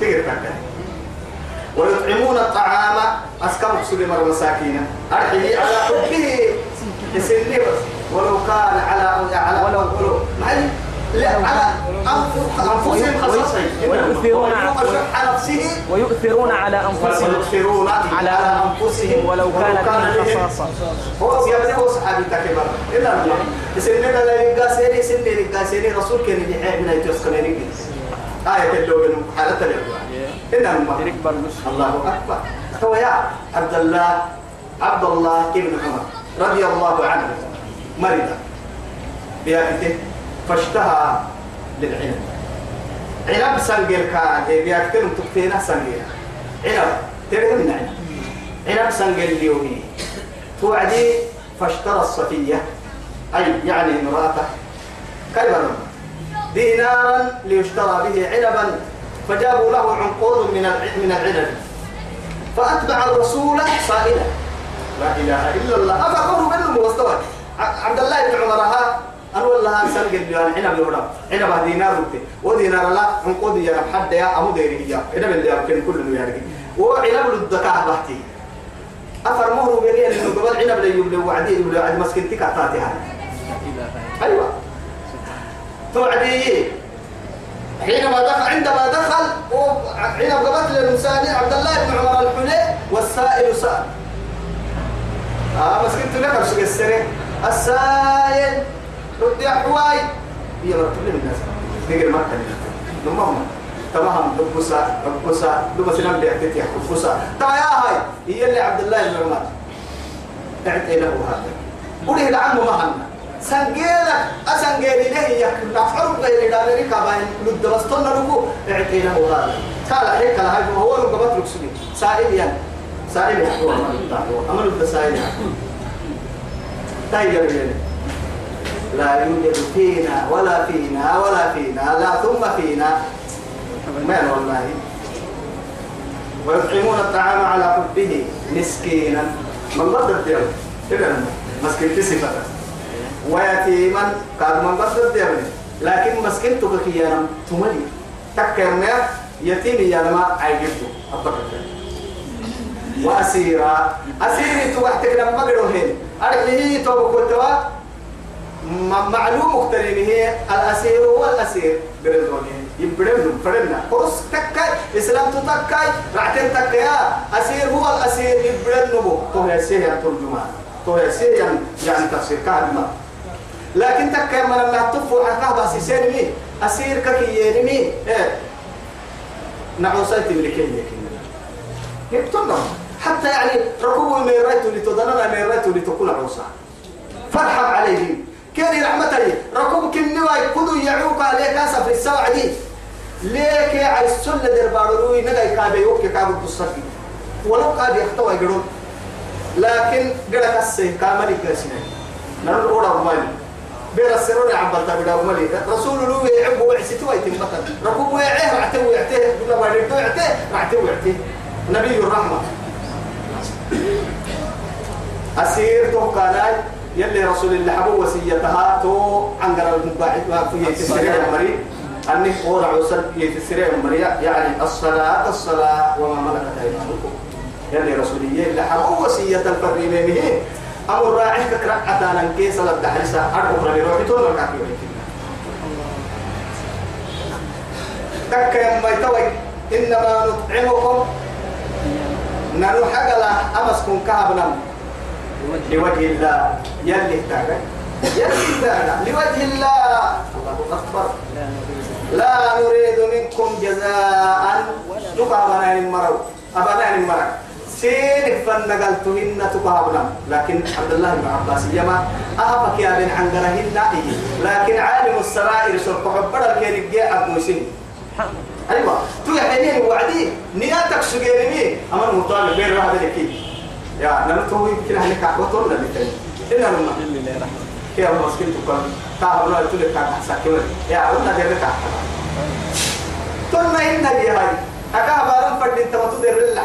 تقدر تكتب ويطعمون الطعام أسكم سلم المساكين أرحيه على حبه يسني بس ولو كان على على ولو ولو لا على أنفسهم خصصا ويؤثرون على نفسه. ويؤثرون على أنفسهم. ويؤثرون على أنفسهم. ولو كان بهم خصاصة. هو يبني هو صحابي تكبر إلا الله. يسني لا يقاسيني يسني يقاسيني. رسول كان يحيى من يتوسكني آية اللوغن حالة الأولى إلا الله أكبر. هو يا عبد الله عبد الله ابن عمر رضي الله عنه مرض بيأته فاشتهى للعنب. عنب سنجل كان بيأكل تكتينا سنجل عنب تريد من عنب؟ عنب سنجل اليومي. توعدي فاشترى الصفية أي يعني امرأته. كيف دينارا ليشترى به عنبا فجابوا له عنقود من من العنب. فأتبع الرسول صائلا لا إله إلا الله. أفقروا منه مستوى ع- عبد الله بن عمر ها أنا والله أنسان قد بيان عنب يورا عنب دينار رتي ودينار لا عنقود يا حد يا أمو ديري يا. عنب اللي يمكن كل يارجي وعنب الدكاء بحتي. أفرموه بيني إنه قبل عنب لي يبلي وعدي يبلي وعدي مسكنتك أعطاتها أيوة. توعدي. حينما دخل عندما دخل عنب قبت للإنسان عبد الله بن عمر الحلي والسائل سأل. آه مسكنت لك أرسل السنة السائل رد يا حواي. هي مرة كل الناس. نقل مكة نمهم تمام دبسة دبسة دبسة نم بيعتك يا تا يا هاي. هي اللي عبد الله بن عمر. أعطي له هذا. قولي العم مهنا سنجيلك أسنجيلي له يا نفعل غير داري كابين لد بستون نرجو اعطي له هذا. قال عليك لا هاي هو لو قبض لك سبي سائل يعني. سائل هو أمر لد سائل تايجر يعني. لا يوجد فينا ولا فينا ولا فينا لا ثم فينا. من والله؟ ويطعمون الطعام على حبه مسكينا. من بدر إذا مسكين تصفة ويتيما قال من بدر الدير لكن مسكين تبكيانا تملي. تكرنا يتيم يلما عيبته أبقى وأسيرا. أسيري توحتك لما قدروا أرحيه توبكوا م- معلوم مختلف هي الأسير هو الأسير. برزوني يبرم فرنا. قرص تكاي. إسلام تتكاي. رعتين تكايا أسير هو الأسير. يبرم نبو تو يسير يعني ترجمان. تو يسير يعني يعني تفسير كهما لكن تكاي من الله تفو حكاه بس يسير مين؟ أسير ككي يرمي إيه. نعوسيت ملكين يكين يكتب حتى يعني ركوبوا من رأيتوا لتدننا من رأيتوا لتكون عوسا فارحم عليهم. كان رحمتي ركوب كنوا يكدوا يعوك عليك أسف في السبع دي. ليك يا عيسل درباروي نغاي كابي يوك كابو بصفي ولو كاد يحتوى يقولون لكن قلت السي كامل يقسنا نرد أولا بير السرور عبد تبدا مالي رسول الله يعب وعسيت ويتم مثلا ركوب ويعيه رعته ويعته ولا ما يريد ويعته رعته ويعته نبي الرحمة. أسير تو كاناي يلي رسول الله حبو وسيتها. تو عنقر المباعد في تسريع المري أني قول عسل في تسريع المري يعني الصلاة الصلاة وما ملكت أيمانكم. يلي رسول الله حبو وسية الفريمين هي أمر راعي كرة عتانا كيس لبدا حرسا أرقم ربي روحي تون الكافي تك يما يتوي إنما نطعمكم. نانو حقلا أمسكم كهبنا. لوجه الله. يلي تاغا يلي تاغا لوجه الله. الله أكبر. لا نريد منكم جزاء. تقع بنان المرو أبنان المرو سين فنقلتهن تقابلا. لكن عبد الله بن عباس يما أهبك يا بن عنقرهن لكن عالم السرائر سرق حبر الكيرك جاء مسلم أيوه. تو يحيني وعدي. نياتك سجيرمي أما المطالب بين واحد لكي يا نحن تو يمكن كعبتون ولا بتاني الا لما كي ابو مسكين تقول تعال لا تقول لك ساكن يا قلنا ده لك تنا إن دي هاي أكا بارم فد انت ما تدير اللي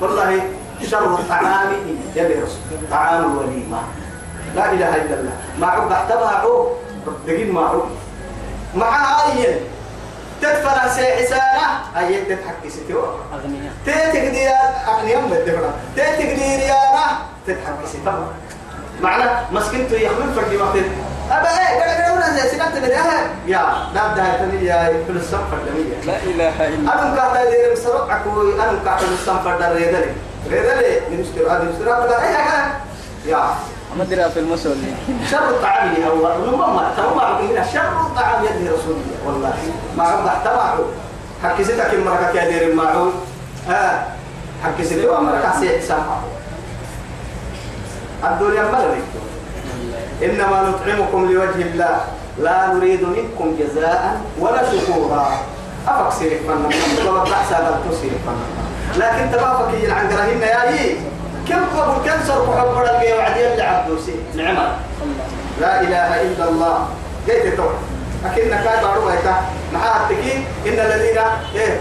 والله شر الطعام يا رسول طعام الوليمة. لا إله إلا الله. ما عقب احتبعوا دقين ما عقب مع هاي تدفر سيحسانة أي تتحكي ستيو أغنياء تيتك دي أغنياء مدفرة تيتك دي ريانا تتحكي ستيو معنى مسكنتو يخمن فردي وقت أبا إيه قال قال ولا زي سنت بدها يا نبدا تني يا كل السفر دمية. لا إله إلا أنا كاتا دير مسرع عكوي أنا كاتا السفر ده ريدلي. ريدلي. نمشتري هذا نمشتري هذا إيه يا. ما أدري في المسؤولين. شر الطعام هو ربما تبع هنا شر الطعام يد رسول الله. والله. ما ربح تبعه حكي ستك المركة يا دير المعون آه حكي ستك المركة سيح سامعه الدنيا ملك إنما نطعمكم لوجه الله. لا نريد منكم جزاء ولا شكورا. أفك سيرك فنا وما تحسى قد تسيرك فنا لكن تبافك يجي عن قرهن يا هي كم قبل كم صرف حبر الجي وعدي اللي عبدو سي نعمة لا إله إلا الله. جيت تو أكيد كاي بارو هيك مع التكي إن الذين إيه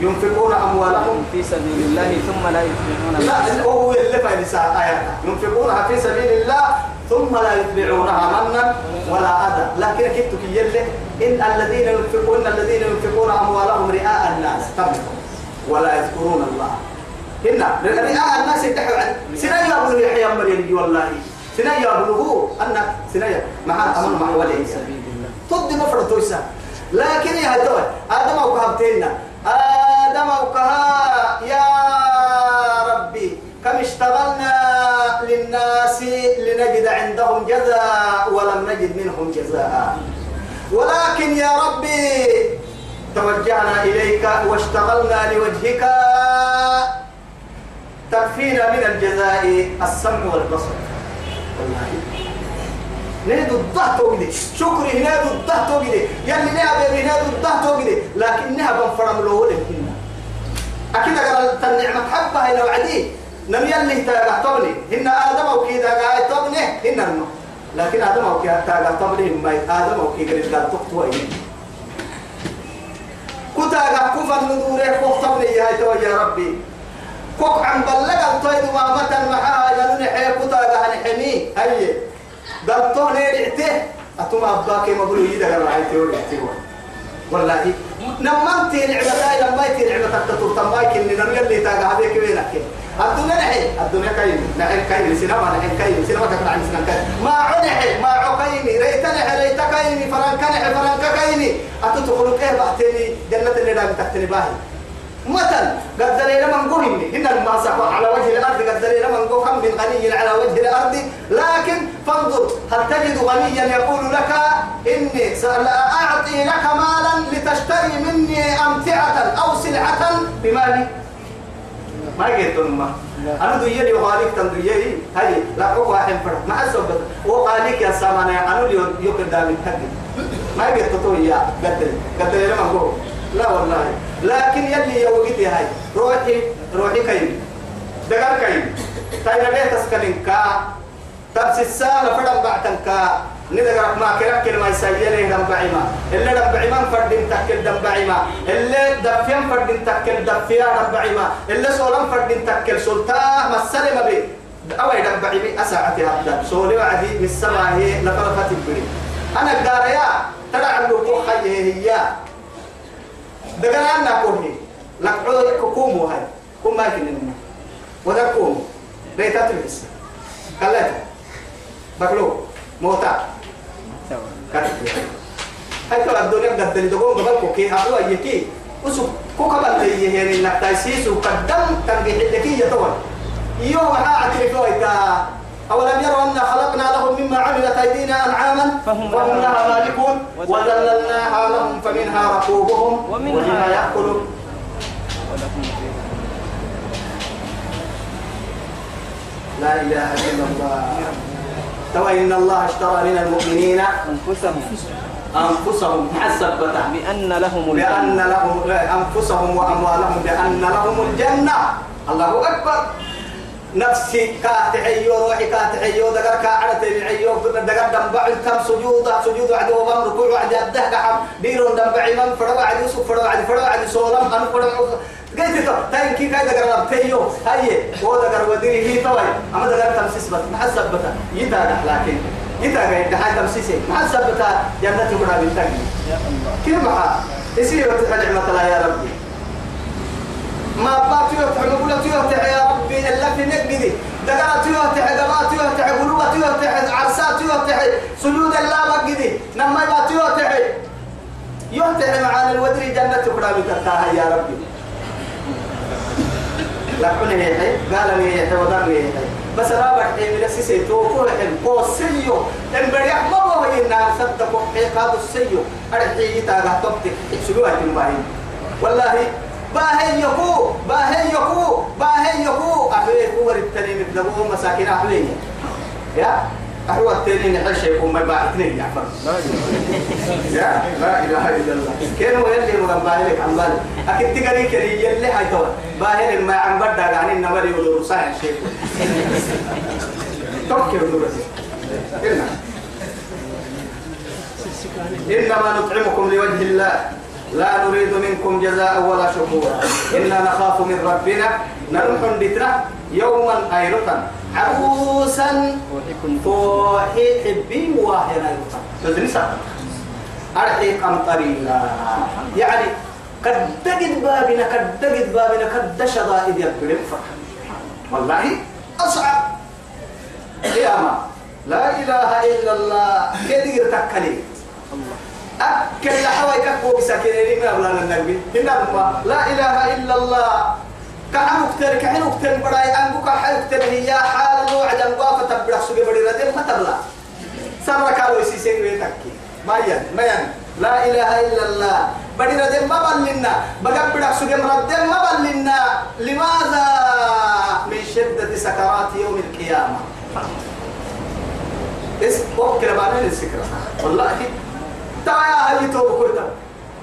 ينفقون أموالهم. في سبيل الله ثم لا يتبعون لا هو اللي في نساء آيات ينفقونها في سبيل الله ثم لا يتبعونها منا ولا أذى. لكن كنت يلي؟ إن الذين ينفقون الذين ينفقون أموالهم رئاء الناس. تبقوا ولا يذكرون الله. هنا. رئاء الناس يتحوا سنة يابلو يحيى مريم والله. سنة يابلو أن سنة مع أمر مع ولي. تضي مفرد تويسا. لكن يا هدوي آدم أو كهبتين آدم أو كها يا كم اشتغلنا للناس لنجد عندهم جزاء ولم نجد منهم جزاء. ولكن يا ربي توجهنا إليك واشتغلنا لوجهك. تكفينا من الجزاء السمع والبصر. والله. نادو الضغط وقدي. شكري نادو الضغط وقدي. يلي نعم نادو الضغط وقدي. لكنها بنفرم له لكنا أكيد قال النعمة حبها إلى وعدي. نم يلي تاغتوني هن آدم أو كيدا قاعد هن النو لكن آدم أو كيدا تاغتوني ما آدم أو كيدا قاعد تقوى كتا قاعد الندورة كوفتوني يا ربي. كوك عن بلغ الطيب ما متى معها يلون حي كتا قاعد حمي هيا قلتون يدعته أتوم أباك ما بقولوا يدا قال راعي تقول والله. نمنتي نعمة لما يتي نعمة تطور تمايك إن نرجع اللي تاجا هذيك وينك؟ الدنيا نحي. الدنيا كاين. نحي كاين. سينما نحي كاين. سينما تكون عن سينما كاين. ما عنحي ما عقيني ريت نحي. ريت كايني فرنك نحي. فرنك كايني أتدخلوا كيه بعتني جنة اللي دام تحتني باهي. مثل قد دليل من قهني إن الماسك على وجه الأرض. قد دليل من قهم من غني على وجه الأرض. لكن فانظر هل تجد غنيا يقول لك إني سأعطي لك مالا لتشتري مني أمتعة أو سلعة بمالي؟ ما قلت ما أنا دويلي وقالك تندويلي هاي لا هو واحد فرق ما أسوبت وقالك يا سامانا أنا اللي يقدر دامي. ما قلت تو يا قدر قدر لما نقول لا والله. لكن يلي يوقتي هاي. روحي روحي كاين دقال كاين تاينا ليه تسكنين؟ كا. تبس السالة فدم بعتن كا. ندقرك ما كرك كلمة يسيلي دم بعيما اللي دم بعيما فردين تكل دم بعيما اللي دفيان فردين تكل دفيا دم بعيما اللي سولان فردين تكل سلطان مسلم بي أوي دم بعيمي أساعتي هبدا سولي وعدي من السماء هي لفرفت البري أنا الداريا ترى عنده كوخي هي دقنا كوني لك عود هاي. كوم ما يكلمنا وذا كوم. ريتا تلبس كلت بقلو موتا هاي ترى الدنيا قد تلدقون قبل كوكي هذا يكي وسو كوكا بل يهين إنك تأسيس وقدم تنجح لكي يتوان يوم أعترف وإذا أولم يروا أنا خلقنا لهم مما عملت أيدينا أنعاما فهم لها مالكون وذللناها لهم فمنها ركوبهم ومنها يأكلون لا إله إلا الله ترى إن الله اشترى من المؤمنين أنفسهم. أنفسهم. حسبة بأن لهم بأن لهم أنفسهم وأموالهم بأن لهم الجنة. الله أكبر. نفسي كاتعيو روحي كاتعيو دقر كاعدة عيو دقر دنبع كم سجودا سجود عدو وبم ركوع عدو الده كحم. ديرون دنبع من فرو عدو سوف فرو عدو فرو عدو سولم أنو فرو قلت تو تاين كي كاي دقر لم تيو. هاي هو دقر وديري هي توي. أما دقر تمسيس بس محسب بتا يدا لكن يدا غير دحال تمسيسي. محسب بتا جنة كنا بالتقي كيف معها يصير تحل عمت الله يا ربي. ما بقى تيو تحمل ولا تيو تحيا إلا في نجدي دقات يوتح دقات يوتح قلوة يوتح عرسات يوتح سجود الله مجدي نما يبات يوتح يوتح معانا الودري جنة قرامي تتاها يا ربي. لكن هي قال لي هي وضع لي هي بس لا بحثي من السيسي توكل حين قوسيو إن بريح ما هو إنها صدقوا حيقاد السيو. أرحيه تاغا تبتك سلوها تنباهي والله باهي يكو باهي يكو باهي يكو. أحوي هو التنين بدبوه مساكين أحوي يا؟ أحوى التنين حشي يكون ما باعتني يا فرد يا؟ لا إله إلا الله. كانوا يلي مغم باهلك عن بالي أكيد تقري كري يلي هاي توا باهل ما عم بدأ يعني النمر يقولوا رسائل شيء. نورس إلنا إنما نطعمكم لوجه الله. لا نريد منكم جزاء ولا شكورا. إنا نخاف من ربنا. نروح بتنا يوما أيرتا عروسا فوحي حبي واهنا تدرسا أرحي قمطريلا يعني قد تجد بابنا قد تجد بابنا قد شدائد يبقى والله أصعب. قيامة لا إله إلا الله. كثير تكلي أكل لحوي كفو بسكينين من أبلان النبي إنما لا إله إلا الله. كحن أكتر كحن أكتر براي. أنبو كحن أكتر هي حال نوع جنبا فتبرح سوق بدي ردم ما تبلا سرك أو يسيسين ويتكي. ما ين ما ين لا إله إلا الله. بدي ردم ما بلنا. بقى سوق ردم ما بلنا. لماذا؟ من شدة سكرات يوم القيامة. اس وكر بعدين السكرة والله تعا يا أهلي توب كلتا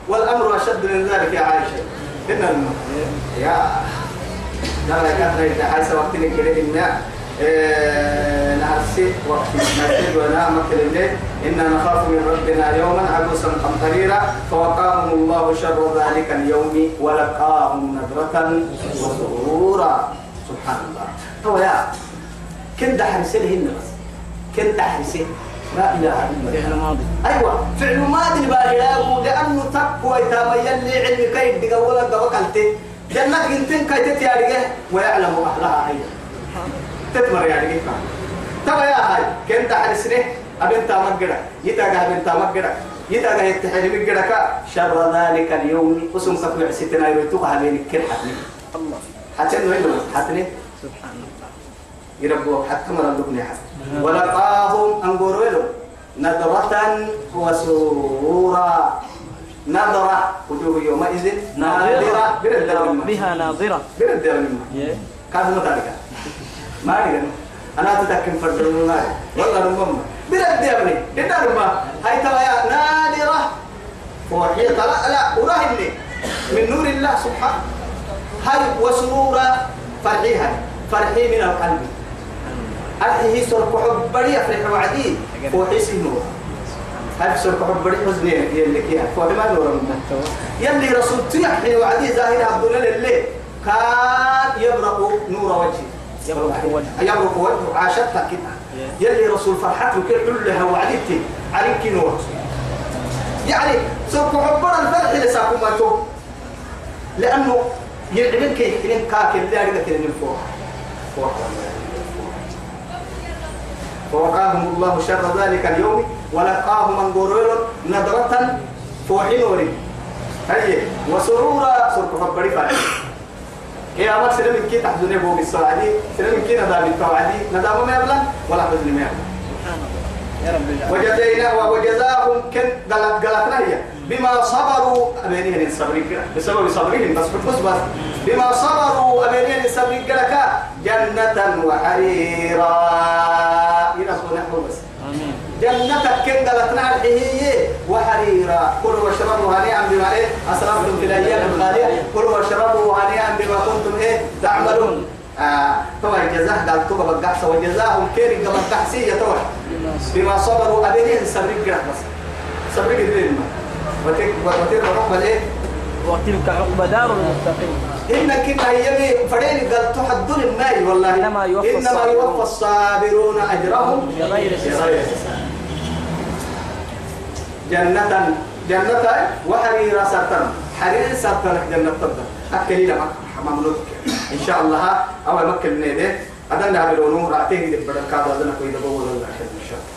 والأمر أشد من ذلك يا عائشة. إن. يا لا لا كثرة إذا وقت كده. إن نعسي وقت نعسي ولا مكر الليل إنا نخاف من ربنا يوما عبوسا قمطريرا. فوقاهم الله شر ذلك اليوم ولقاهم نظرة وسرورا. سبحان الله. تو يا كنت حرسلهن بس. كنت حرسل لا إله إلا الله. فعل ماضي. أيوه فعل ماضي الباهلاء لأنه تقوى يتامى يلي علم كيد دقولا دبقلت جنة انتين كي تتيارجه ويعلم أهلها أيضا. تتمر يعني تبا يا هاي كنت حرسنه أبن تامقرا يتاقى أبن تامقرا يتاقى يتحرم القركا شر ذلك اليوم. اسم كفو عسيتنا يريتوك هذين كل حتني الله. حتى انه يدو حتني سبحان الله. يربوا حتى مرة لبني حتى ولقاهم أنقروا له نظرة وسرورا. نظرة. وجوه يومئذ ناظرة. بها ناظرة. برد Yeah. كان متعلقة ما أدري. أنا تتكلم فرد الماء والله ربما. برد يا ابني هاي ترى يا نادرة. وحي طلع لا. وراهني من نور الله سبحانه. هاي وسرورا فرحيها. فرحي من القلب. أرحيه سرق حب بري يفرح وعدي. وحيس النور هاي سرق حب بري حزني يلي كيها فهي ما نور من يلي رسول تيحي وعدي ظاهر عبد الله الليل كان يبرق نور وجهه. يبرق وجهه. عاشتها كده. يلي رسول فرحته كل كلها وعدتي عليك نور. يعني سرق حبنا الفرح لساكم ما تو. لأنه يلعبن كي يحكين كاكل. لا يريد كده من فوق. فوق. فوقاهم الله شر ذلك اليوم ولقاهم من غرور نظرة فوحين وري هي وسرورا سرق فبري فاري يا أمر سلم كي تحزن بو بالسعادي سلم كي ندام التوعدي ندام ما يبلغ ولا حزن ما العالمين. وجزينا وجزاهم كن قلت قلتنا هي. بما صبروا أبينين صبرين بسبب صبرهم بس بس بس. بما صبروا أبينين صبرين لك جنة وحريرا إلى نحو بس آمين جنتك كن قلتنا هي وحريرا كلوا واشربوا هنيئا بما إيه؟ أسرفتم في الأيام الخالية. كلوا واشربوا هنيئا بما كنتم إيه؟ تعملون. آه طبعا جزاه قال طبعا بقحصة. وجزاهم كيري قبل تحسية طبعا. بما صبروا صبرين قلت بس. صبرين قلت وتك وتك رب الايه وتلك عقبى دار المتقين إنك كنا يبي فرين قال تحدون الناي والله. إنما يوفى إنما الصابرون. يوفى الصابرون أجرهم بغير حساب. جنة جنة وحرير سرطان. حرير سرطان جنة تبدا أكلي لما مملوك إن شاء الله أول مكة النيدة أدنى عبد الأنوم رأتيه دي بدل كابو أدنى كويدا بقول الله إن شاء الله.